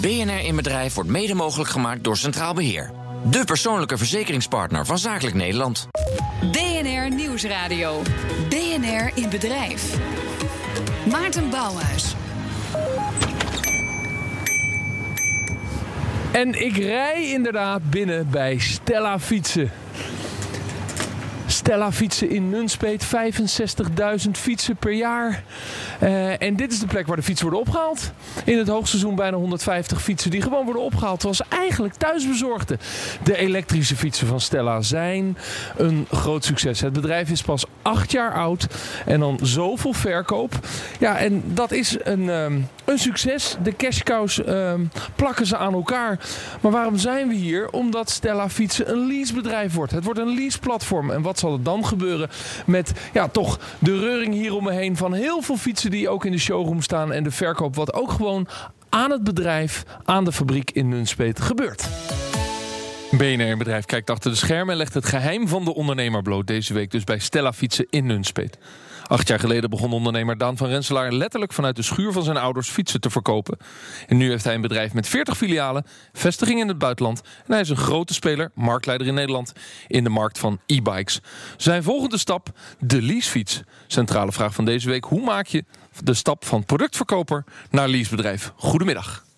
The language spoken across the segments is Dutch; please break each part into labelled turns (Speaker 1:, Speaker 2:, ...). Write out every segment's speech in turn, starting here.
Speaker 1: BNR in Bedrijf wordt mede mogelijk gemaakt door Centraal Beheer. De persoonlijke verzekeringspartner van Zakelijk Nederland.
Speaker 2: BNR Nieuwsradio. BNR in Bedrijf. Maarten Bouwhuis.
Speaker 3: En ik rij inderdaad binnen bij Stella Fietsen. Stella fietsen in Nunspeet, 65.000 fietsen per jaar. Uh, en dit is de plek waar de fietsen worden opgehaald. In het hoogseizoen bijna 150 fietsen die gewoon worden opgehaald. Zoals eigenlijk thuisbezorgde. De elektrische fietsen van Stella zijn een groot succes. Het bedrijf is pas acht jaar oud en dan zoveel verkoop. Ja, en dat is een, um, een succes. De cashcows um, plakken ze aan elkaar. Maar waarom zijn we hier? Omdat Stella Fietsen een leasebedrijf wordt. Het wordt een leaseplatform. En wat zal dan gebeuren met ja, toch de reuring hier om me heen van heel veel fietsen die ook in de showroom staan en de verkoop wat ook gewoon aan het bedrijf, aan de fabriek in Nunspeet gebeurt. BNR Bedrijf kijkt achter de schermen en legt het geheim van de ondernemer bloot deze week dus bij Stella Fietsen in Nunspeet. Acht jaar geleden begon ondernemer Daan van Renselaar letterlijk vanuit de schuur van zijn ouders fietsen te verkopen. En nu heeft hij een bedrijf met 40 filialen, vestiging in het buitenland. En hij is een grote speler, marktleider in Nederland, in de markt van e-bikes. Zijn volgende stap, de leasefiets. Centrale vraag van deze week, hoe maak je de stap van productverkoper naar leasebedrijf? Goedemiddag.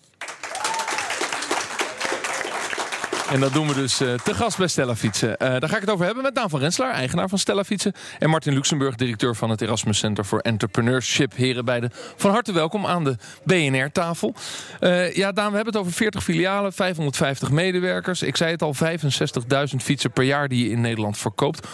Speaker 3: En dat doen we dus uh, te gast bij Stella Fietsen. Uh, daar ga ik het over hebben met Daan van Renslaar, eigenaar van Stella Fietsen. En Martin Luxemburg, directeur van het Erasmus Center for Entrepreneurship. Heren beiden, van harte welkom aan de BNR-tafel. Uh, ja, Daan, we hebben het over 40 filialen, 550 medewerkers. Ik zei het al, 65.000 fietsen per jaar die je in Nederland verkoopt.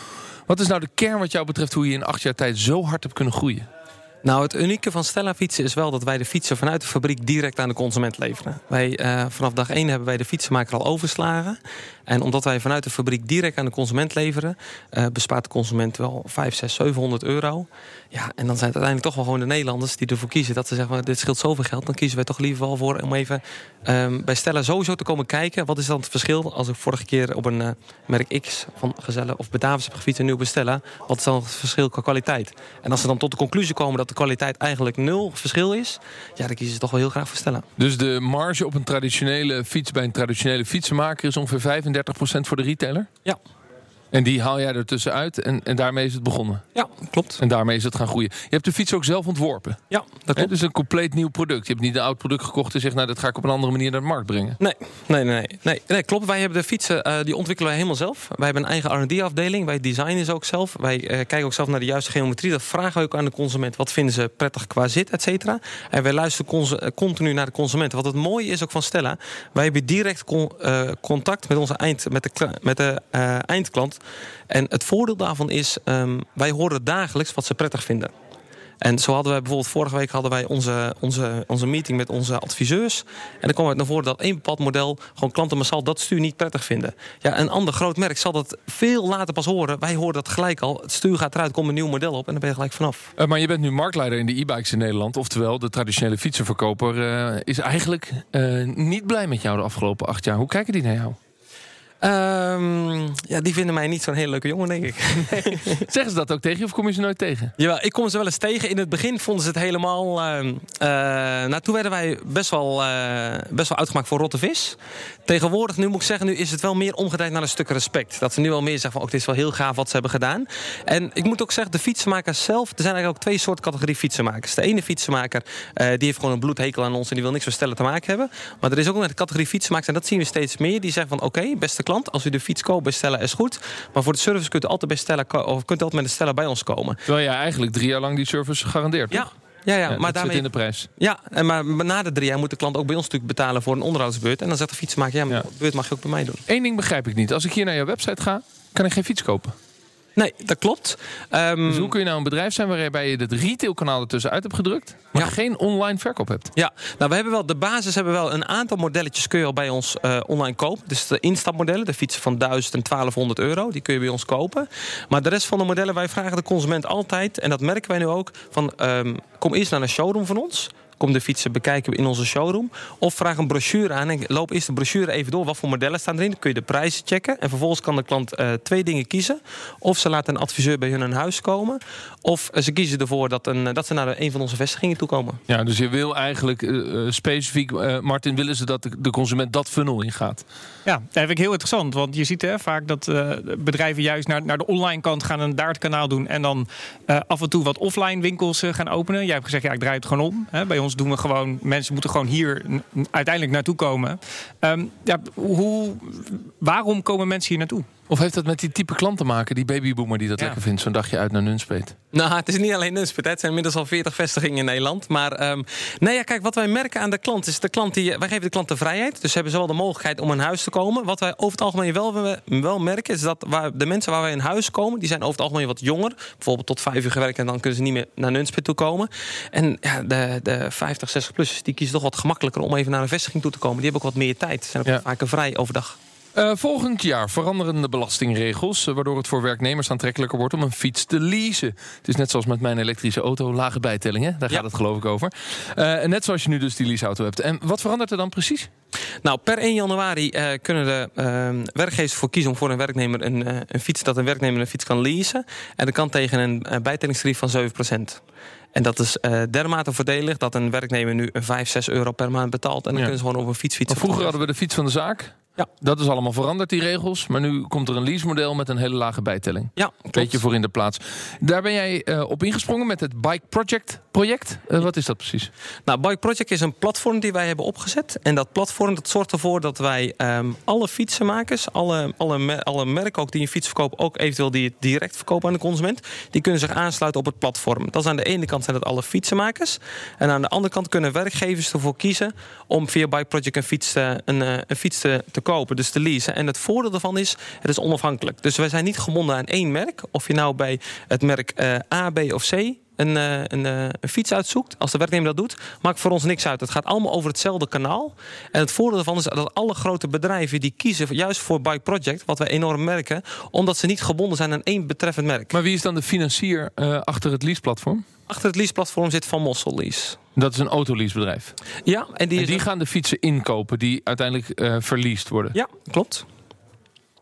Speaker 3: Wat is nou de kern wat jou betreft hoe je in acht jaar tijd zo hard hebt kunnen groeien?
Speaker 4: Nou, het unieke van Stella fietsen is wel dat wij de fietsen vanuit de fabriek direct aan de consument leveren. Wij, uh, vanaf dag 1 hebben wij de fietsenmaker al overslagen. En omdat wij vanuit de fabriek direct aan de consument leveren, uh, bespaart de consument wel 5, 6, 700 euro. Ja, en dan zijn het uiteindelijk toch wel gewoon de Nederlanders die ervoor kiezen dat ze zeggen: dit scheelt zoveel geld. Dan kiezen wij toch liever wel voor om even um, bij Stella sowieso te komen kijken. Wat is dan het verschil als ik vorige keer op een uh, merk X van Gezellen of Batavus heb gefietst en nu bestellen? Wat is dan het verschil qua kwaliteit? En als ze dan tot de conclusie komen dat de kwaliteit eigenlijk nul verschil is, ja, dan kiezen ze toch wel heel graag voor Stella.
Speaker 3: Dus de marge op een traditionele fiets bij een traditionele fietsenmaker is ongeveer 35% voor de retailer?
Speaker 4: Ja.
Speaker 3: En die haal jij er tussenuit en, en daarmee is het begonnen?
Speaker 4: Ja, klopt.
Speaker 3: En daarmee is het gaan groeien. Je hebt de fiets ook zelf ontworpen?
Speaker 4: Ja, dat klopt.
Speaker 3: Dus een compleet nieuw product. Je hebt niet een oud product gekocht en zegt... nou, dat ga ik op een andere manier naar de markt brengen.
Speaker 4: Nee, nee, nee. nee, nee klopt. Wij hebben de fietsen, uh, die ontwikkelen wij helemaal zelf. Wij hebben een eigen R&D-afdeling. Wij designen ze ook zelf. Wij uh, kijken ook zelf naar de juiste geometrie. Dat vragen we ook aan de consument. Wat vinden ze prettig qua zit, et cetera. En wij luisteren eh, continu naar de consument. Wat het mooie is ook van Stella... wij hebben direct con uh, contact met, onze eind, met de, met de eindklant... En het voordeel daarvan is, um, wij horen dagelijks wat ze prettig vinden. En zo hadden wij bijvoorbeeld vorige week hadden wij onze, onze, onze meeting met onze adviseurs. En dan kwam het naar voren dat één bepaald model gewoon klanten massaal dat stuur niet prettig vinden. Ja, een ander groot merk zal dat veel later pas horen. Wij horen dat gelijk al. Het stuur gaat eruit, komt een nieuw model op en dan ben je gelijk vanaf.
Speaker 3: Uh, maar je bent nu marktleider in de e-bikes in Nederland. Oftewel, de traditionele fietsenverkoper uh, is eigenlijk uh, niet blij met jou de afgelopen acht jaar. Hoe kijken die naar jou?
Speaker 4: Um, ja, die vinden mij niet zo'n hele leuke jongen, denk ik.
Speaker 3: Nee. Zeggen ze dat ook tegen je of kom je ze nooit tegen?
Speaker 4: Ja, ik kom ze wel eens tegen. In het begin vonden ze het helemaal... Uh, uh, nou, toen werden wij best wel, uh, best wel uitgemaakt voor rotte vis. Tegenwoordig, nu moet ik zeggen, nu is het wel meer omgedraaid naar een stuk respect. Dat ze nu wel meer zeggen van, oh, dit is wel heel gaaf wat ze hebben gedaan. En ik moet ook zeggen, de fietsenmakers zelf... Er zijn eigenlijk ook twee soorten categorie fietsenmakers. De ene fietsenmaker, die heeft gewoon een bloedhekel aan ons... en die wil niks met stellen te maken hebben. Maar er is ook een categorie fietsenmakers, en dat zien we steeds meer... die zeggen van, oké, okay, beste klant, als u de fiets koopt, bestellen is goed. Maar voor de service kunt u altijd bestellen, of kunt u altijd met een steller bij ons komen.
Speaker 3: Terwijl je eigenlijk drie jaar lang die service garandeert.
Speaker 4: Ja. Ja, ja, maar daarmee
Speaker 3: in de prijs.
Speaker 4: Ja, en maar na de drie jaar moet de klant ook bij ons natuurlijk betalen voor een onderhoudsbeurt. En dan zegt de fietsmaker, ja, maar de beurt mag je ook bij mij doen.
Speaker 3: Eén ding begrijp ik niet. Als ik hier naar jouw website ga, kan ik geen fiets kopen.
Speaker 4: Nee, dat klopt.
Speaker 3: Um, dus hoe kun je nou een bedrijf zijn waarbij je het retailkanaal ertussen uit hebt gedrukt, maar ja. geen online verkoop hebt?
Speaker 4: Ja, nou we hebben wel de basis hebben wel een aantal modelletjes kun je al bij ons uh, online kopen. Dus de instapmodellen, de fietsen van 1000 en 1200 euro, die kun je bij ons kopen. Maar de rest van de modellen, wij vragen de consument altijd, en dat merken wij nu ook, van um, kom eerst naar een showroom van ons Kom de fietsen bekijken in onze showroom. Of vraag een brochure aan en loop eerst de brochure even door. Wat voor modellen staan erin? Dan kun je de prijzen checken. En vervolgens kan de klant eh, twee dingen kiezen. Of ze laten een adviseur bij hun in huis komen. Of eh, ze kiezen ervoor dat, een, dat ze naar een van onze vestigingen toe komen.
Speaker 3: Ja, dus je wil eigenlijk uh, specifiek, Martin, willen ze dat de, de consument dat funnel ingaat?
Speaker 5: Ja, dat vind ik heel interessant. Want je ziet hè, vaak dat bedrijven juist naar, naar de online kant gaan en daar het kanaal doen. En dan af en toe wat offline winkels gaan openen. Jij hebt gezegd, ja, ik draai het gewoon om. Hè. Bij ons doen we gewoon, mensen moeten gewoon hier uiteindelijk naartoe komen. Um, ja, hoe, waarom komen mensen hier naartoe?
Speaker 3: Of heeft dat met die type klant te maken, die babyboomer die dat lekker vindt, zo'n dagje uit naar Nunspeet?
Speaker 4: Nou, het is niet alleen Nunspeet. Het zijn inmiddels al 40 vestigingen in Nederland. Maar um, nee, ja, kijk, wat wij merken aan de klant is de klant die wij geven de klant de vrijheid. Dus ze hebben zowel de mogelijkheid om een huis te komen. Wat wij over het algemeen wel, wel merken, is dat waar de mensen waar wij in huis komen, die zijn over het algemeen wat jonger. Bijvoorbeeld tot vijf uur gewerkt en dan kunnen ze niet meer naar Nunspeet toe komen. En ja, de, de 50, 60 plussers die kiezen toch wat gemakkelijker om even naar een vestiging toe te komen. Die hebben ook wat meer tijd. Ze zijn ook ja. vaker vrij overdag.
Speaker 3: Uh, volgend jaar veranderen de belastingregels, uh, waardoor het voor werknemers aantrekkelijker wordt om een fiets te leasen. Het is net zoals met mijn elektrische auto, lage bijtellingen. Daar gaat het geloof ik over. Uh, net zoals je nu dus die leaseauto hebt. En wat verandert er dan precies?
Speaker 4: Nou, per 1 januari kunnen de ehm, werkgevers voor kiezen om voor een werknemer een, een, fiets dat een werknemer een fiets kan leasen. En dat kan tegen een bijtellingstarief van 7%. En dat is uh, dermate voordelig dat een werknemer nu 5, 6 euro per maand betaalt. En dan kunnen ze gewoon op een fiets fietsen.
Speaker 3: vroeger hadden we de fiets van de zaak. Ja. Dat is allemaal veranderd, die regels. Maar nu komt er een leasemodel met een hele lage bijtelling.
Speaker 4: Ja,
Speaker 3: Beetje voor in de plaats. Daar ben jij uh, op ingesprongen met het Bike Project project. Uh, wat is dat precies?
Speaker 4: Nou, Bike Project is een platform die wij hebben opgezet. En dat platform dat zorgt ervoor dat wij um, alle fietsenmakers, alle, alle, alle merken ook die een fiets verkopen, ook eventueel die het direct verkopen aan de consument, die kunnen zich aansluiten op het platform. Dat is aan de ene kant zijn dat alle fietsenmakers. En aan de andere kant kunnen werkgevers ervoor kiezen om via Bike Project een fiets, te, een, een fiets te, te dus te leasen. En het voordeel daarvan is, het is onafhankelijk. Dus wij zijn niet gebonden aan één merk. Of je nou bij het merk uh, A, B of C een, uh, een, uh, een, fiets uitzoekt, als de werknemer dat doet, maakt voor ons niks uit. Het gaat allemaal over hetzelfde kanaal. En het voordeel daarvan is dat alle grote bedrijven die kiezen juist voor Bike Project, wat wij enorm merken, omdat ze niet gebonden zijn aan één betreffend merk.
Speaker 3: Maar wie is dan de financier achter het leaseplatform?
Speaker 4: Achter het leaseplatform zit Van Mossel Lease.
Speaker 3: Dat is een autoleasebedrijf.
Speaker 4: Ja,
Speaker 3: en die, en die gaan de fietsen inkopen die uiteindelijk uh, verliest worden.
Speaker 4: Ja, klopt.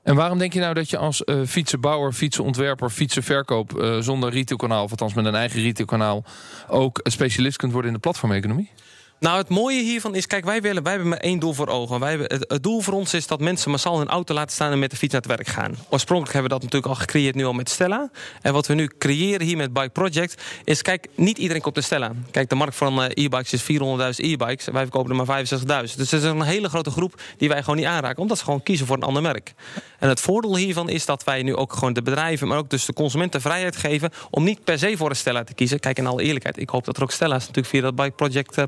Speaker 3: En waarom denk je nou dat je als uh, fietsenbouwer, fietsenontwerper, fietsenverkoop uh, zonder retailkanaal, of althans met een eigen retailkanaal, ook specialist kunt worden in de platformeconomie?
Speaker 4: Nou, het mooie hiervan is, kijk, wij, willen, wij hebben maar één doel voor ogen. Wij hebben, het, doel voor ons is dat mensen massaal hun auto laten staan en met de fiets naar het werk gaan. Oorspronkelijk hebben we dat natuurlijk al gecreëerd nu al met Stella. En wat we nu creëren hier met Bike Project is, kijk, niet iedereen komt naar Stella. Kijk, de markt van uh, e-bikes is 400.000 e-bikes. Wij verkopen er maar 65.000. Dus er is een hele grote groep die wij gewoon niet aanraken, omdat ze gewoon kiezen voor een ander merk. En het voordeel hiervan is dat wij nu ook gewoon de bedrijven, maar ook dus de consumenten vrijheid geven om niet per se voor een Stella te kiezen. Kijk, in alle eerlijkheid, ik hoop dat er ook Stella's natuurlijk via dat Bike Project uh,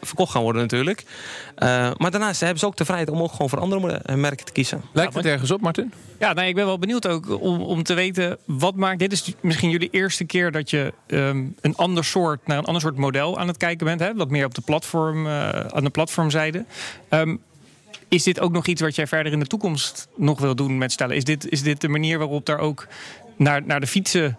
Speaker 4: verkocht gaan worden natuurlijk. Uh, maar daarnaast hebben ze ook de vrijheid om ook gewoon voor andere merken te kiezen.
Speaker 3: Lijkt het ergens op, Martin?
Speaker 5: Ja, nou, ik ben wel benieuwd ook om, om te weten wat maakt. Dit is misschien jullie eerste keer dat je um, een ander soort naar een ander soort model aan het kijken bent. Hè? Wat meer op de platform, uh, aan de platformzijde. Um, is dit ook nog iets wat jij verder in de toekomst nog wil doen met stellen? Is dit, is dit de manier waarop daar ook naar, naar de fietsen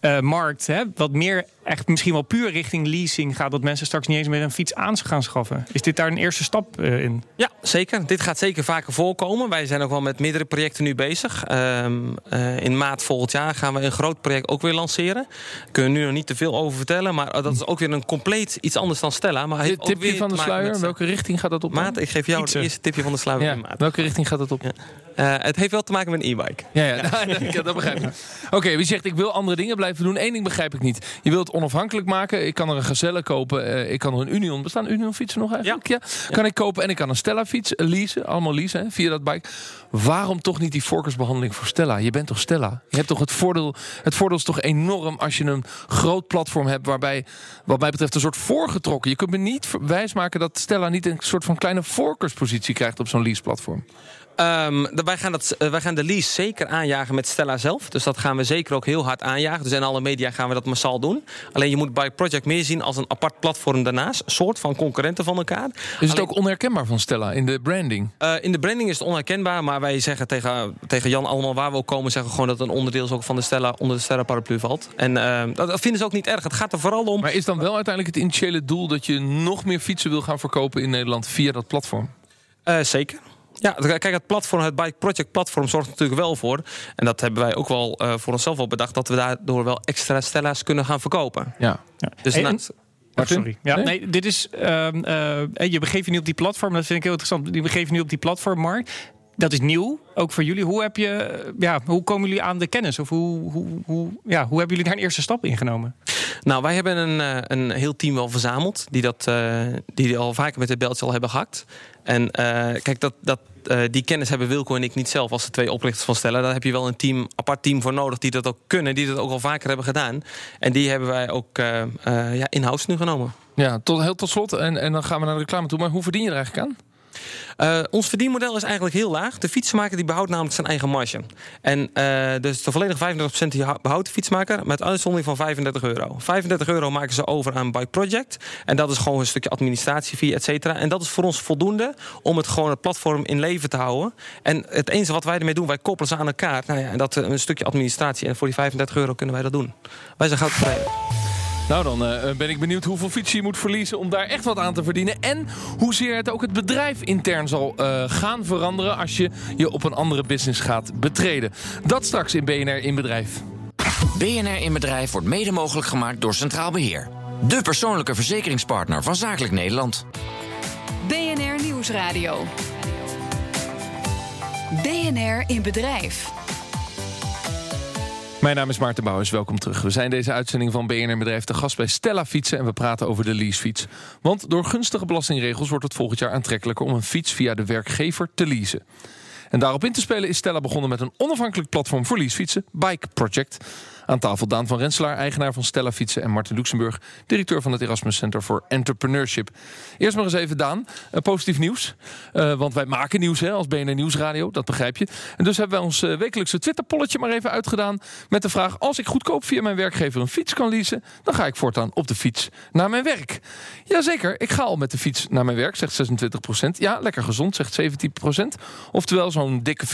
Speaker 5: uh, markt, hè, wat meer echt misschien wel puur richting leasing gaat, dat mensen straks niet eens meer een fiets aan gaan schaffen. Is dit daar een eerste stap uh, in?
Speaker 4: Ja, zeker. Dit gaat zeker vaker voorkomen. Wij zijn ook wel met meerdere projecten nu bezig. Um, uh, in maart volgend jaar gaan we een groot project ook weer lanceren. Daar kunnen we nu nog niet te veel over vertellen, maar dat is ook weer een compleet iets anders dan Stella. Maar
Speaker 3: heeft tipje ook weer van de sluier, met... welke richting gaat dat op?
Speaker 4: Maat, ik geef jou het eerste tipje van de sluier.
Speaker 3: Ja, maat. Welke richting gaat dat op? Ja.
Speaker 4: Uh, het heeft wel te maken met een e-bike.
Speaker 3: Ja, ja, ja. dat begrijp ik. Oké, okay, wie zegt ik wil andere dingen blijven doen? Eén ding begrijp ik niet. Je wilt onafhankelijk maken. Ik kan er een Gazelle kopen. Uh, ik kan er een Union. Bestaan Union fietsen nog eigenlijk? Ja. ja. Kan ik kopen en ik kan een Stella fiets leasen. Allemaal leasen hè, via dat bike. Waarom toch niet die voorkeursbehandeling voor Stella? Je bent toch Stella? Je hebt toch het voordeel. Het voordeel is toch enorm als je een groot platform hebt waarbij, wat mij betreft, een soort voorgetrokken. Je kunt me niet wijsmaken dat Stella niet een soort van kleine voorkeurspositie krijgt op zo'n lease platform.
Speaker 4: Um, wij, gaan dat, uh, wij gaan de lease zeker aanjagen met Stella zelf. Dus dat gaan we zeker ook heel hard aanjagen. Dus in alle media gaan we dat massaal doen. Alleen je moet Bike Project meer zien als een apart platform daarnaast. Een soort van concurrenten van elkaar.
Speaker 3: Is het ook onherkenbaar van Stella in de branding?
Speaker 4: Uh, in de branding is het onherkenbaar, maar wij zeggen tegen, tegen Jan allemaal waar we ook komen, zeggen gewoon dat het een onderdeel is ook van de Stella onder de Stella paraplu valt. En uh, dat vinden ze ook niet erg. Het gaat er vooral om.
Speaker 3: Maar is dan wel uiteindelijk het initiële doel dat je nog meer fietsen wil gaan verkopen in Nederland via dat platform?
Speaker 4: Uh, zeker. Ja, kijk, het platform, het Bike Project platform zorgt natuurlijk wel voor. En dat hebben wij ook wel uh, voor onszelf wel bedacht, dat we daardoor wel extra Stella's kunnen gaan verkopen.
Speaker 3: Ja.
Speaker 4: ja. Dus hey,
Speaker 5: naast, Oh, sorry. Ja, nee? nee, dit is. Uh, uh, je begeeft je nu op die platform. Dat vind ik heel interessant. Je begeeft je nu op die platformmarkt. Dat is nieuw, ook voor jullie. Hoe, heb je, ja, hoe komen jullie aan de kennis? Of hoe, hoe, hoe, ja, hoe hebben jullie daar een eerste stap in genomen?
Speaker 4: Nou, wij hebben een, uh, een heel team wel verzameld. Die, dat, uh, die al vaker met de beltje al hebben gehakt. En uh, kijk, dat, dat, die kennis hebben Wilco en ik niet zelf als de twee oprichters van Stella. Daar heb je wel een team, apart team voor nodig die dat ook kunnen. Die dat ook al vaker hebben gedaan. En die hebben wij ook ja, in-house nu genomen.
Speaker 3: Ja, tot, heel tot slot. En, en dan gaan we naar de reclame toe. Maar hoe verdien je er eigenlijk aan?
Speaker 4: Uh, ons verdienmodel is eigenlijk heel laag. De fietsenmaker die behoudt namelijk zijn eigen marge. En uh, dus de volledige 35% die behoudt de fietsmaker met uitzondering van 35 euro. 35 euro maken ze over aan Bike Project. En dat is gewoon een stukje administratie via et cetera. En dat is voor ons voldoende om het gewoon het platform in leven te houden. En het enige wat wij ermee doen, wij koppelen ze aan elkaar. Nou ja, en dat een stukje administratie. En voor die 35 euro kunnen wij dat doen. Wij zijn goud.
Speaker 3: Nou, dan uh, ben ik benieuwd hoeveel fietsen je moet verliezen om daar echt wat aan te verdienen. En hoezeer het ook het bedrijf intern zal uh, gaan veranderen als je je op een andere business gaat betreden. Dat straks in BNR in Bedrijf.
Speaker 1: BNR in Bedrijf wordt mede mogelijk gemaakt door Centraal Beheer. De persoonlijke verzekeringspartner van Zakelijk Nederland.
Speaker 2: BNR Nieuwsradio. BNR in Bedrijf.
Speaker 3: Mijn naam is Maarten Bouwers, welkom terug. We zijn deze uitzending van BNR Bedrijf te gast bij Stella Fietsen... en we praten over de leasefiets. Want door gunstige belastingregels wordt het volgend jaar aantrekkelijker... om een fiets via de werkgever te leasen. En daarop in te spelen is Stella begonnen met een onafhankelijk platform voor leasefietsen, Bike Project. Aan tafel Daan van Renselaar, eigenaar van Stella Fietsen... en Martin Luxemburg, directeur van het Erasmus Center for Entrepreneurship. Eerst maar eens even, Daan, uh, positief nieuws. Uh, want wij maken nieuws hè, als BNR Nieuwsradio, dat begrijp je. En dus hebben wij ons uh, wekelijkse Twitterpolletje maar even uitgedaan... met de vraag, als ik goedkoop via mijn werkgever een fiets kan leasen... dan ga ik voortaan op de fiets naar mijn werk. Jazeker, ik ga al met de fiets naar mijn werk, zegt 26% Ja, lekker gezond, zegt 17% Oftewel, zo'n dikke 40%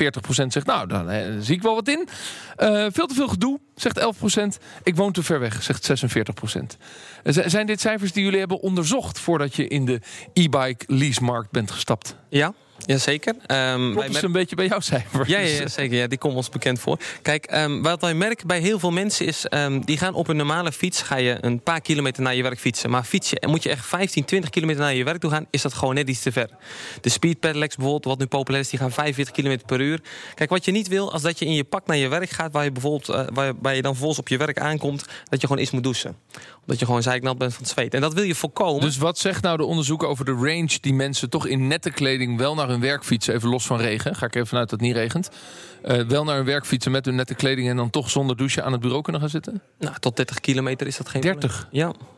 Speaker 3: zegt, nou, dan zie ik wel wat in. veel te veel gedoe, zegt 11% Ik woon te ver weg, zegt 46% Zijn dit cijfers die jullie hebben onderzocht... voordat je in de e-bike leasemarkt bent gestapt?
Speaker 4: Ja, Jazeker. Um,
Speaker 3: Klopt wij een beetje bij jouw cijfers?
Speaker 4: Ja, ja, zeker. Ja, die komt ons bekend voor. Kijk, um, wat wij merken bij heel veel mensen is... Um, die gaan op een normale fiets... ga je een paar kilometer naar je werk fietsen. Maar fietsen en moet je echt 15, 20 kilometer naar je werk toe gaan... is dat gewoon net iets te ver. De speed pedelecs bijvoorbeeld, wat nu populair is... die gaan 45 kilometer per uur. Kijk, wat je niet wil, als dat je in je pak naar je werk gaat... waar je bijvoorbeeld uh, waar, waar, je dan vervolgens op je werk aankomt... dat je gewoon eens moet douchen. Omdat je gewoon zeiknat bent van het zweet. En dat wil je voorkomen.
Speaker 3: Dus wat zegt nou de onderzoek over de range... die mensen toch in nette kleding wel naar hun werk fietsen... even los van regen, ga ik even vanuit dat het niet regent... Uh, wel naar hun werk fietsen met hun nette kleding... en dan toch zonder douche aan het bureau kunnen gaan zitten?
Speaker 4: Nou, tot 30 kilometer is dat geen
Speaker 3: 30?
Speaker 4: Probleem. Ja.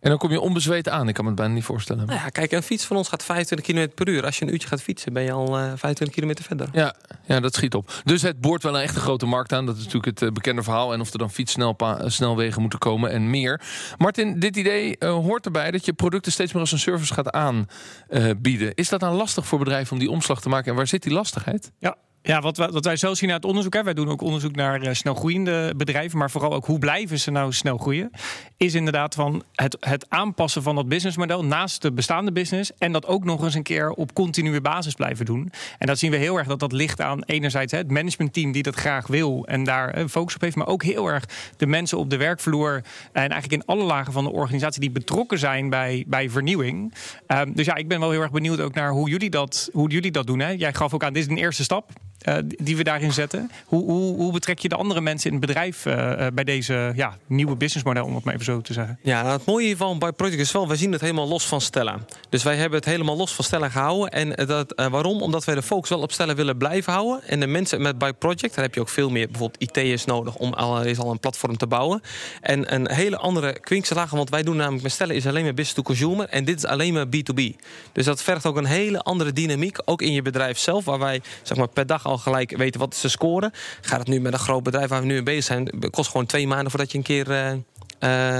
Speaker 3: En dan kom je onbezweet aan. Ik kan me het bijna niet voorstellen.
Speaker 4: Nou ja, kijk, een fiets van ons gaat 25 km per uur. Als je een uurtje gaat fietsen, ben je al uh, 25 kilometer verder.
Speaker 3: Ja, ja, dat schiet op. Dus het boort wel een echte grote markt aan. Dat is natuurlijk het uh, bekende verhaal. En of er dan fietssnelwegen moeten komen en meer. Martin, dit idee uh, hoort erbij dat je producten steeds meer als een service gaat aanbieden. is dat dan lastig voor bedrijven om die omslag te maken? En waar zit die lastigheid?
Speaker 5: Ja, ja, wat, wat wij zelf zien uit onderzoek, hè, wij doen ook onderzoek naar uh, snel groeiende bedrijven, maar vooral ook hoe blijven ze nou snel groeien, is inderdaad van het, het aanpassen van dat businessmodel naast de bestaande business en dat ook nog eens een keer op continue basis blijven doen. En dat zien we heel erg dat dat ligt aan enerzijds hè, het managementteam die dat graag wil en daar een focus op heeft, maar ook heel erg de mensen op de werkvloer en eigenlijk in alle lagen van de organisatie die betrokken zijn bij, bij vernieuwing. Um, dus ja, ik ben wel heel erg benieuwd ook naar hoe jullie dat, hoe jullie dat doen. Hè. Jij gaf ook aan, dit is een eerste stap. Uh, die we daarin zetten. Hoe, hoe, hoe, betrek je de andere mensen in het bedrijf uh, uh, bij deze ja, nieuwe businessmodel, om het maar even zo te zeggen?
Speaker 4: Ja, nou, het mooie van bij Project is wel, wij zien het helemaal los van Stella. Dus wij hebben het helemaal los van Stella gehouden. En dat, waarom? Omdat wij de focus wel op Stella willen blijven houden. En de mensen met bij Project, daar heb je ook veel meer bijvoorbeeld IT'ers nodig om al, al een platform te bouwen. En een hele andere kwinkslagen, want wij doen namelijk met Stella is alleen maar business to consumer. En dit is alleen maar B2B. Dus dat vergt ook een hele andere dynamiek, ook in je bedrijf zelf, waar wij zeg maar, per dag al gelijk weten wat ze scoren. Gaat het nu met een groot bedrijf waar we nu mee bezig zijn, kost gewoon twee maanden voordat je een keer uh, eh,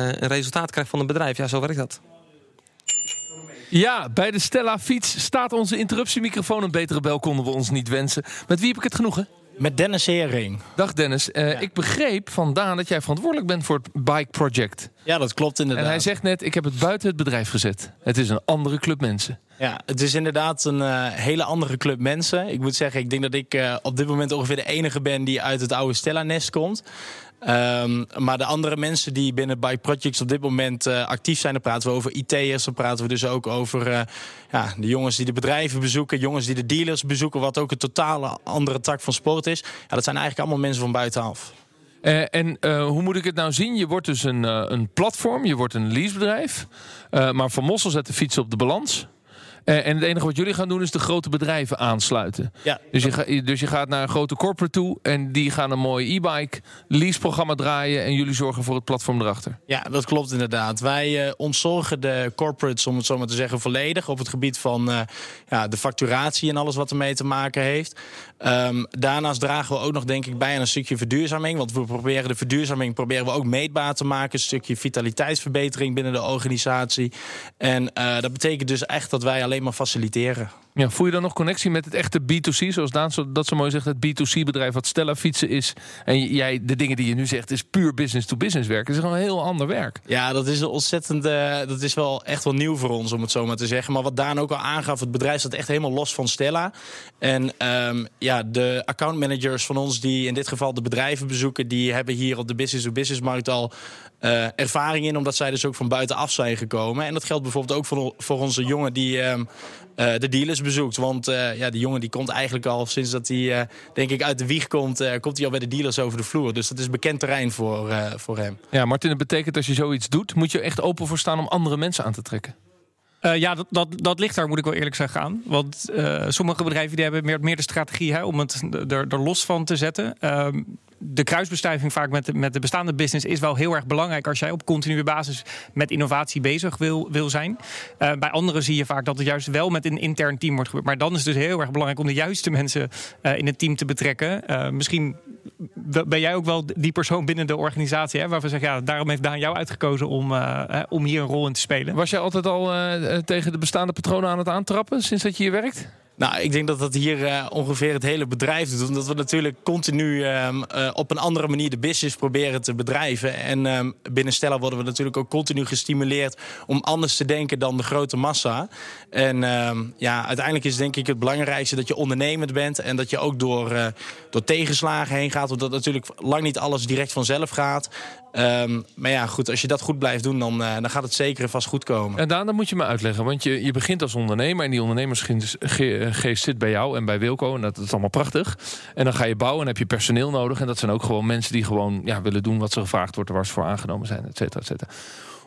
Speaker 4: een resultaat krijgt van een bedrijf. Ja, zo werkt dat.
Speaker 3: Ja, bij de Stella Fiets staat onze interruptiemicrofoon. Een betere bel konden we ons niet wensen. Met wie heb ik het genoegen?
Speaker 6: Met Dennis Hering.
Speaker 3: Dag Dennis. Uh, Ik begreep vandaan dat jij verantwoordelijk bent voor het Bike Project.
Speaker 6: Ja, dat klopt inderdaad.
Speaker 3: En hij zegt net, ik heb het buiten het bedrijf gezet. Het is een andere club mensen.
Speaker 6: Ja, het is inderdaad een uh, hele andere club mensen. Ik moet zeggen, ik denk dat ik uh, op dit moment ongeveer de enige ben die uit het oude Stella-nest komt. Um, maar de andere mensen die binnen Bike Projects op dit moment uh, actief zijn, dan praten we over IT'ers, dan praten we dus ook over uh, ja, de jongens die de bedrijven bezoeken, jongens die de dealers bezoeken, wat ook een totale andere tak van sport is. Ja, dat zijn eigenlijk allemaal mensen van buitenaf.
Speaker 3: Uh, en hoe moet ik het nou zien? Je wordt dus een, een platform, je wordt een leasebedrijf. maar Van Mossel zet de fiets op de balans. Uh, en het enige wat jullie gaan doen is de grote bedrijven aansluiten.
Speaker 6: Ja,
Speaker 3: dus, je ga, dus je gaat naar een grote corporate toe en die gaan een mooi e-bike leaseprogramma draaien en jullie zorgen voor het platform erachter.
Speaker 6: Ja, dat klopt inderdaad. Wij uh, ontzorgen de corporates, om het zo maar te zeggen, volledig op het gebied van uh, ja, de facturatie en alles wat ermee te maken heeft. Um, daarnaast dragen we ook nog denk ik bij aan een stukje verduurzaming. Want we proberen de verduurzaming proberen we ook meetbaar te maken. Een stukje vitaliteitsverbetering binnen de organisatie. En dat betekent dus echt dat wij alleen maar faciliteren.
Speaker 3: Ja, voel je dan nog connectie met het echte B2C? Zoals Daan dat zo mooi zegt, het B2C-bedrijf wat Stella Fietsen is. En jij, de dingen die je nu zegt, is puur business-to-business werk. Het is gewoon een heel ander werk.
Speaker 6: Ja, dat is een ontzettend, uh, dat is wel echt wel nieuw voor ons, om het zo maar te zeggen. Maar wat Daan ook al aangaf, het bedrijf staat echt helemaal los van Stella. En um, ja, de accountmanagers van ons, die in dit geval de bedrijven bezoeken, die hebben hier op de business-to-business-markt al uh, ervaring in, omdat zij dus ook van buitenaf zijn gekomen. En dat geldt bijvoorbeeld ook voor, voor onze jongen die um, uh, de dealers bezoekt. Want uh, ja, die jongen die komt eigenlijk al sinds dat hij, denk ik, uit de wieg komt, komt hij al bij de dealers over de vloer. Dus dat is bekend terrein voor, voor hem.
Speaker 3: Ja, Martin, dat betekent als je zoiets doet, moet je echt open voor staan om andere mensen aan te trekken.
Speaker 5: Uh, ja, dat, dat, dat ligt daar, moet ik wel eerlijk zeggen, aan. Want uh, sommige bedrijven die hebben meer, meer de strategie hè, om het er, er los van te zetten. Uh, de kruisbestuiving vaak met de, met de bestaande business is wel heel erg belangrijk als jij op continue basis met innovatie bezig wil, wil zijn. Uh, bij anderen zie je vaak dat het juist wel met een intern team wordt gebeurd. Maar dan is het dus heel erg belangrijk om de juiste mensen uh, in het team te betrekken. Uh, misschien ben jij ook wel die persoon binnen de organisatie hè, waarvan zeggen, ja, daarom heeft Daan jou uitgekozen om, om hier een rol in te spelen.
Speaker 3: Was jij altijd al tegen de bestaande patronen aan het aantrappen sinds dat je hier werkt?
Speaker 6: Nou, ik denk dat dat hier uh, ongeveer het hele bedrijf doet. Omdat we natuurlijk continu um, uh, op een andere manier de business proberen te bedrijven. En um, binnen Stella worden we natuurlijk ook continu gestimuleerd om anders te denken dan de grote massa. En um, ja, uiteindelijk is denk ik het belangrijkste dat je ondernemend bent. En dat je ook door, uh, door tegenslagen heen gaat. Omdat natuurlijk lang niet alles direct vanzelf gaat. Um, maar ja, goed, als je dat goed blijft doen, dan, uh, dan gaat het zeker vast goed komen.
Speaker 3: En Daan, moet je me uitleggen. Want je, je begint als ondernemer en die ondernemersgeest zit bij jou en bij Wilco. En dat, dat is allemaal prachtig. En dan ga je bouwen en heb je personeel nodig. En dat zijn ook gewoon mensen die gewoon ja, willen doen wat ze gevraagd wordt, waar ze voor aangenomen zijn, et cetera, et cetera.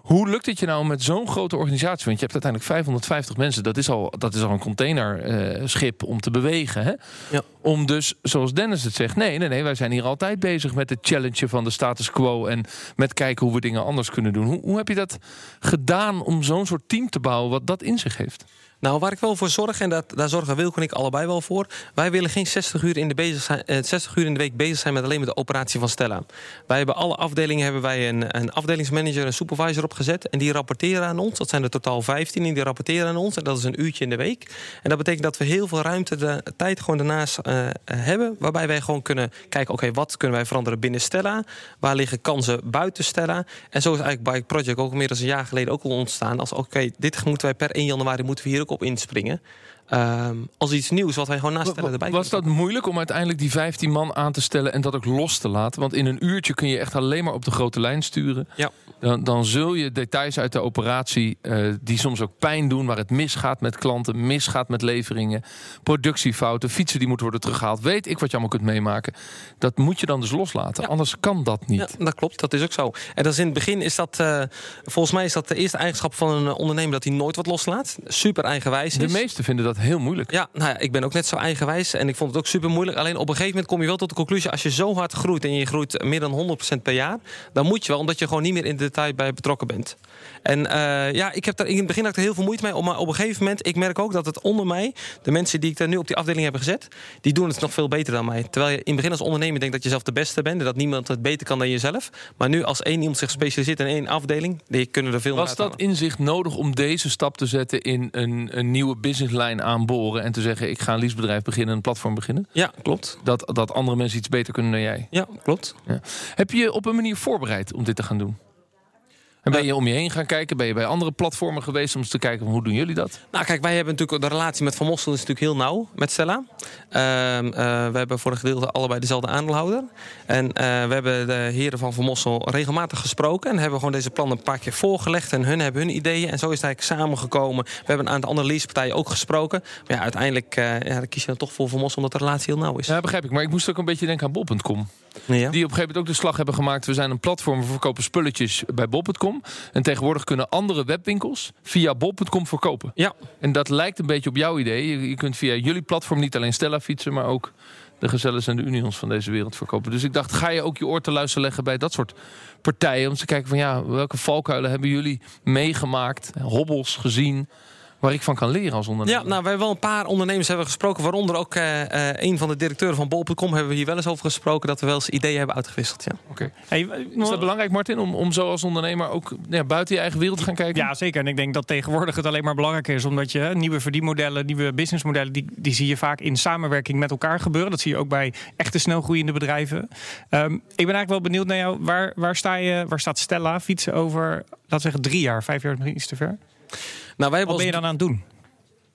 Speaker 3: Hoe lukt het je nou met zo'n grote organisatie? Want je hebt uiteindelijk 550 mensen. Dat is al, dat is al een containerschip uh, om te bewegen. Hè?
Speaker 4: Ja.
Speaker 3: Om dus, zoals Dennis het zegt... nee, nee, nee, wij zijn hier altijd bezig met het challenge van de status quo... en met kijken hoe we dingen anders kunnen doen. Hoe, hoe heb je dat gedaan om zo'n soort team te bouwen... wat dat in zich heeft?
Speaker 4: Nou, waar ik wel voor zorg, en dat, daar zorgen Wilco en ik allebei wel voor. Wij willen geen 60 uur, in de zijn, eh, 60 uur in de week bezig zijn met alleen met de operatie van Stella. Wij hebben alle afdelingen hebben wij een, een afdelingsmanager, een supervisor opgezet. En die rapporteren aan ons. Dat zijn er totaal 15 en die rapporteren aan ons. En dat is een uurtje in de week. En dat betekent dat we heel veel ruimte, de tijd gewoon daarnaast uh, hebben. Waarbij wij gewoon kunnen kijken, oké, wat kunnen wij veranderen binnen Stella? Waar liggen kansen buiten Stella? En zo is eigenlijk Bike Project ook meer dan een jaar geleden ook al ontstaan. Als oké, dit moeten wij per 1 januari moeten we hier ook op inspringen. Um, als iets nieuws wat wij gewoon naast stellen erbij
Speaker 3: Was dat moeilijk om uiteindelijk die 15 man aan te stellen en dat ook los te laten? Want in een uurtje kun je echt alleen maar op de grote lijn sturen.
Speaker 4: Ja.
Speaker 3: Dan, dan zul je details uit de operatie, uh, die soms ook pijn doen, waar het misgaat met klanten, misgaat met leveringen, productiefouten, fietsen die moeten worden teruggehaald. Weet ik wat je allemaal kunt meemaken. Dat moet je dan dus loslaten. Ja. Anders kan dat niet.
Speaker 4: Ja, dat klopt, dat is ook zo. En dat is in het begin is dat, uh, volgens mij is dat de eerste eigenschap van een ondernemer dat hij nooit wat loslaat. Super eigenwijs is.
Speaker 3: De meesten vinden dat heel moeilijk.
Speaker 4: Ja, nou ja, ik ben ook net zo eigenwijs en ik vond het ook super moeilijk. Alleen op een gegeven moment kom je wel tot de conclusie: als je zo hard groeit en je groeit meer dan 100% per jaar, dan moet je wel, omdat je gewoon niet meer in de detail bij betrokken bent. En eh, ja, ik heb daar in het begin had ik er heel veel moeite mee, maar op een gegeven moment, ik merk ook dat het onder mij, de mensen die ik daar nu op die afdeling heb gezet, die doen het nog veel beter dan mij. Terwijl je in het begin als ondernemer denkt dat je zelf de beste bent en dat niemand het beter kan dan jezelf. Maar nu als één iemand zich specialiseert in één afdeling, die kunnen er veel meer
Speaker 3: Was dat inzicht nodig om deze stap te zetten in een, een nieuwe businesslijn aanboren en te zeggen: ik ga een leasebedrijf beginnen, een platform beginnen?
Speaker 4: Ja, klopt.
Speaker 3: Dat, dat andere mensen iets beter kunnen dan jij.
Speaker 4: Ja, klopt.
Speaker 3: Ja. Heb je je op een manier voorbereid om dit te gaan doen? En ben je om je heen gaan kijken? Ben je bij andere platformen geweest om eens te kijken hoe doen jullie dat?
Speaker 4: Nou, kijk, wij hebben natuurlijk de relatie met Van Mossel is natuurlijk heel nauw met Stella. Ehm, eh, we hebben voor een gedeelte allebei dezelfde aandeelhouder. En eh, we hebben de heren van Van Mossel regelmatig gesproken. En hebben gewoon deze plannen een paar keer voorgelegd. En hun hebben hun ideeën. En zo is het eigenlijk samengekomen. We hebben een aantal andere leasepartijen ook gesproken. Maar ja, uiteindelijk ja, dan kies je dan toch voor Van Mossel omdat de relatie heel nauw is.
Speaker 3: Ja, begrijp ik. Maar ik moest ook een beetje denken aan bol.com.
Speaker 4: Ja.
Speaker 3: Die op een gegeven moment ook de slag hebben gemaakt. We zijn een platform, we verkopen spulletjes bij bol.com. En tegenwoordig kunnen andere webwinkels via bol.com verkopen.
Speaker 4: Ja.
Speaker 3: En dat lijkt een beetje op jouw idee. Je, kunt via jullie platform niet alleen Stella fietsen, maar ook de Gezelles en de Unions van deze wereld verkopen. Dus ik dacht, ga je ook je oor te luisteren leggen bij dat soort partijen. Om te kijken van ja, welke valkuilen hebben jullie meegemaakt, hobbels gezien waar ik van kan leren als ondernemer.
Speaker 4: Ja, nou, wij hebben wel een paar ondernemers hebben gesproken. Waaronder ook uh, uh, een van de directeuren van Bol.com hebben we hier wel eens over gesproken. Dat we wel eens ideeën hebben uitgewisseld. Ja.
Speaker 3: Oké. Okay. Hey, is dat belangrijk, Martin, om, om zo als ondernemer ook ja, buiten je eigen wereld te gaan kijken?
Speaker 5: Ja, zeker. En ik denk dat tegenwoordig het alleen maar belangrijker is. Omdat je nieuwe verdienmodellen, nieuwe businessmodellen, die, die zie je vaak in samenwerking met elkaar gebeuren. Dat zie je ook bij echte snelgroeiende bedrijven. Um, ik ben eigenlijk wel benieuwd naar jou. Waar, waar, sta je, waar staat Stella fietsen over, laten we zeggen, drie jaar? Vijf jaar misschien iets te ver?
Speaker 4: Nou, wij
Speaker 5: Wat ben je dan aan het doen?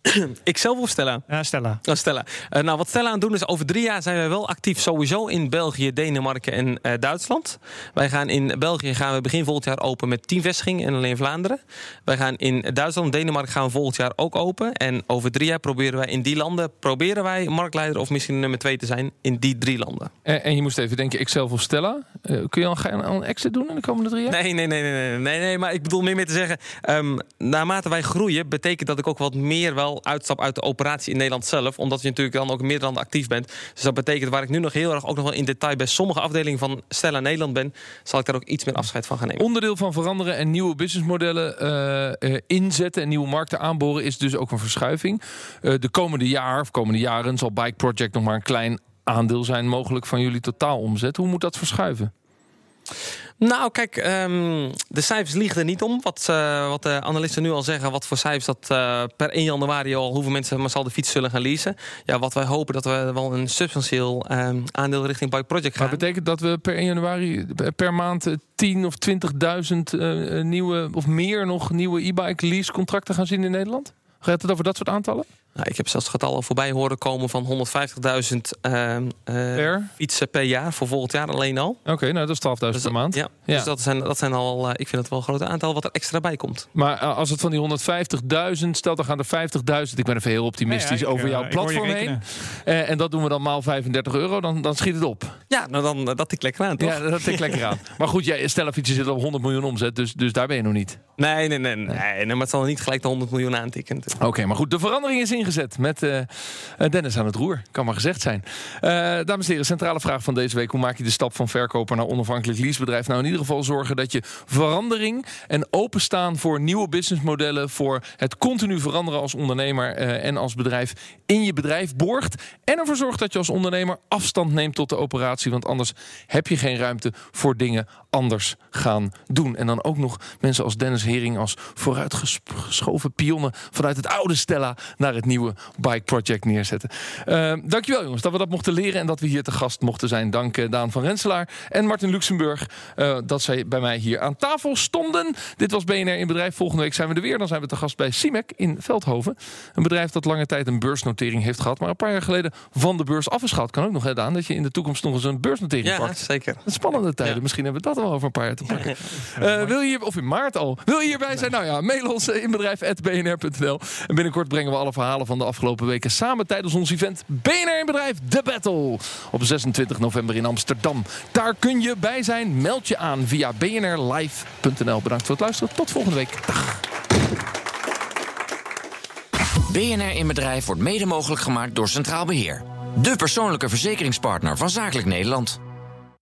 Speaker 4: ik zelf of Stella?
Speaker 5: Ja, Stella.
Speaker 4: Oh, Stella. Uh, nou, wat Stella aan het doen is, over drie jaar zijn wij wel actief sowieso in België, Denemarken en uh, Duitsland. Wij gaan in België gaan we begin volgend jaar open met 10 vestigingen en alleen Vlaanderen. Wij gaan in Duitsland en Denemarken gaan we volgend jaar ook open. En over drie jaar proberen wij in die landen, proberen wij marktleider of misschien nummer twee te zijn in die drie landen.
Speaker 3: En, en je moest even denken, ik zelf of Stella. Uh, kun je al een exit doen in de komende drie jaar?
Speaker 4: Nee, nee, nee, nee, nee, nee, nee maar ik bedoel meer mee te zeggen, um, naarmate wij groeien, betekent dat ik ook wat meer wel uitstap uit de operatie in Nederland zelf. Omdat je natuurlijk dan ook meerdere landen actief bent. Dus dat betekent waar ik nu nog heel erg ook nog wel in detail bij sommige afdelingen van Stella Nederland ben, zal ik daar ook iets meer afscheid van gaan nemen.
Speaker 3: Onderdeel van veranderen en nieuwe businessmodellen uh, uh, inzetten en nieuwe markten aanboren is dus ook een verschuiving. Uh, de komende jaar of komende jaren zal Bike Project nog maar een klein aandeel zijn mogelijk van jullie totaalomzet. Hoe moet dat verschuiven?
Speaker 4: Nou, kijk, um, de cijfers liegen er niet om. Wat, uh, wat de analisten nu al zeggen, wat voor cijfers dat uh, per 1 januari al hoeveel mensen massaal de fiets zullen gaan leasen. Ja, wat wij hopen dat we wel een substantieel um, aandeel richting Bike Project gaan.
Speaker 3: Maar betekent dat we per 1 januari per maand 10 of 20.000 uh, nieuwe of meer nog nieuwe e-bike lease contracten gaan zien in Nederland? Gaat het over dat soort aantallen?
Speaker 4: Nou, ik heb zelfs getallen voorbij horen komen van 150.000 uh, uh, fietsen per jaar voor volgend jaar alleen al.
Speaker 3: Oké, okay, nou dat is 12.000 dus per maand.
Speaker 4: Ja, ja, dus dat zijn, dat zijn al, uh, ik vind het wel een groot aantal wat er extra bij komt.
Speaker 3: Maar uh, als het van die 150.000, stel dan gaan er 50.000, ik ben even heel optimistisch ja, ja, ik, over jouw platform heen. Uh, en dat doen we dan maal 35 euro, dan, dan schiet het op.
Speaker 4: Ja, nou dan dat ik lekker aan, toch?
Speaker 3: Ja, dat ik lekker aan. maar goed, jij, Stella fietsen zit op 100 miljoen omzet, dus, dus daar ben je nog niet.
Speaker 4: Nee, nee, nee, nee, maar het zal niet gelijk de 100 miljoen aantikken.
Speaker 3: Oké, okay, maar goed, de verandering is ingezet met uh, Dennis aan het roer. Kan maar gezegd zijn. Uh, dames en heren, centrale vraag van deze week. Hoe maak je de stap van verkoper naar onafhankelijk leasebedrijf? Nou, in ieder geval zorgen dat je verandering en openstaan voor nieuwe businessmodellen, voor het continu veranderen als ondernemer uh, en als bedrijf in je bedrijf borgt. En ervoor zorgt dat je als ondernemer afstand neemt tot de operatie. Want anders heb je geen ruimte voor dingen anders gaan doen. En dan ook nog mensen als Dennis Hering als vooruitgeschoven pionnen vanuit het oude Stella naar het nieuwe Bike Project neerzetten. Uh, dankjewel jongens dat we dat mochten leren en dat we hier te gast mochten zijn. Dank uh, Daan van Renselaar en Martin Luxemburg uh, dat zij bij mij hier aan tafel stonden. Dit was BNR in Bedrijf. Volgende week zijn we er weer. Dan zijn we te gast bij CIMEC in Veldhoven. Een bedrijf dat lange tijd een beursnotering heeft gehad, maar een paar jaar geleden van de beurs af is. Kan ook nog gedaan dat je in de toekomst nog eens een beursnotering
Speaker 4: ja,
Speaker 3: pakt.
Speaker 4: zeker.
Speaker 3: Een spannende tijden. Ja. Misschien hebben we dat wel over een paar jaar te pakken. Uh, wil je of in maart al, wil je hierbij zijn? Nou ja, mail ons in bedrijf.bnr.nl. En binnenkort brengen we alle verhalen van de afgelopen weken samen tijdens ons event BNR in Bedrijf The Battle. Op 26 november in Amsterdam. Daar kun je bij zijn. Meld je aan via bnrlive.nl. Bedankt voor het luisteren. Tot volgende week. Dag.
Speaker 1: BNR in Bedrijf wordt mede mogelijk gemaakt door Centraal Beheer. De persoonlijke verzekeringspartner van Zakelijk Nederland.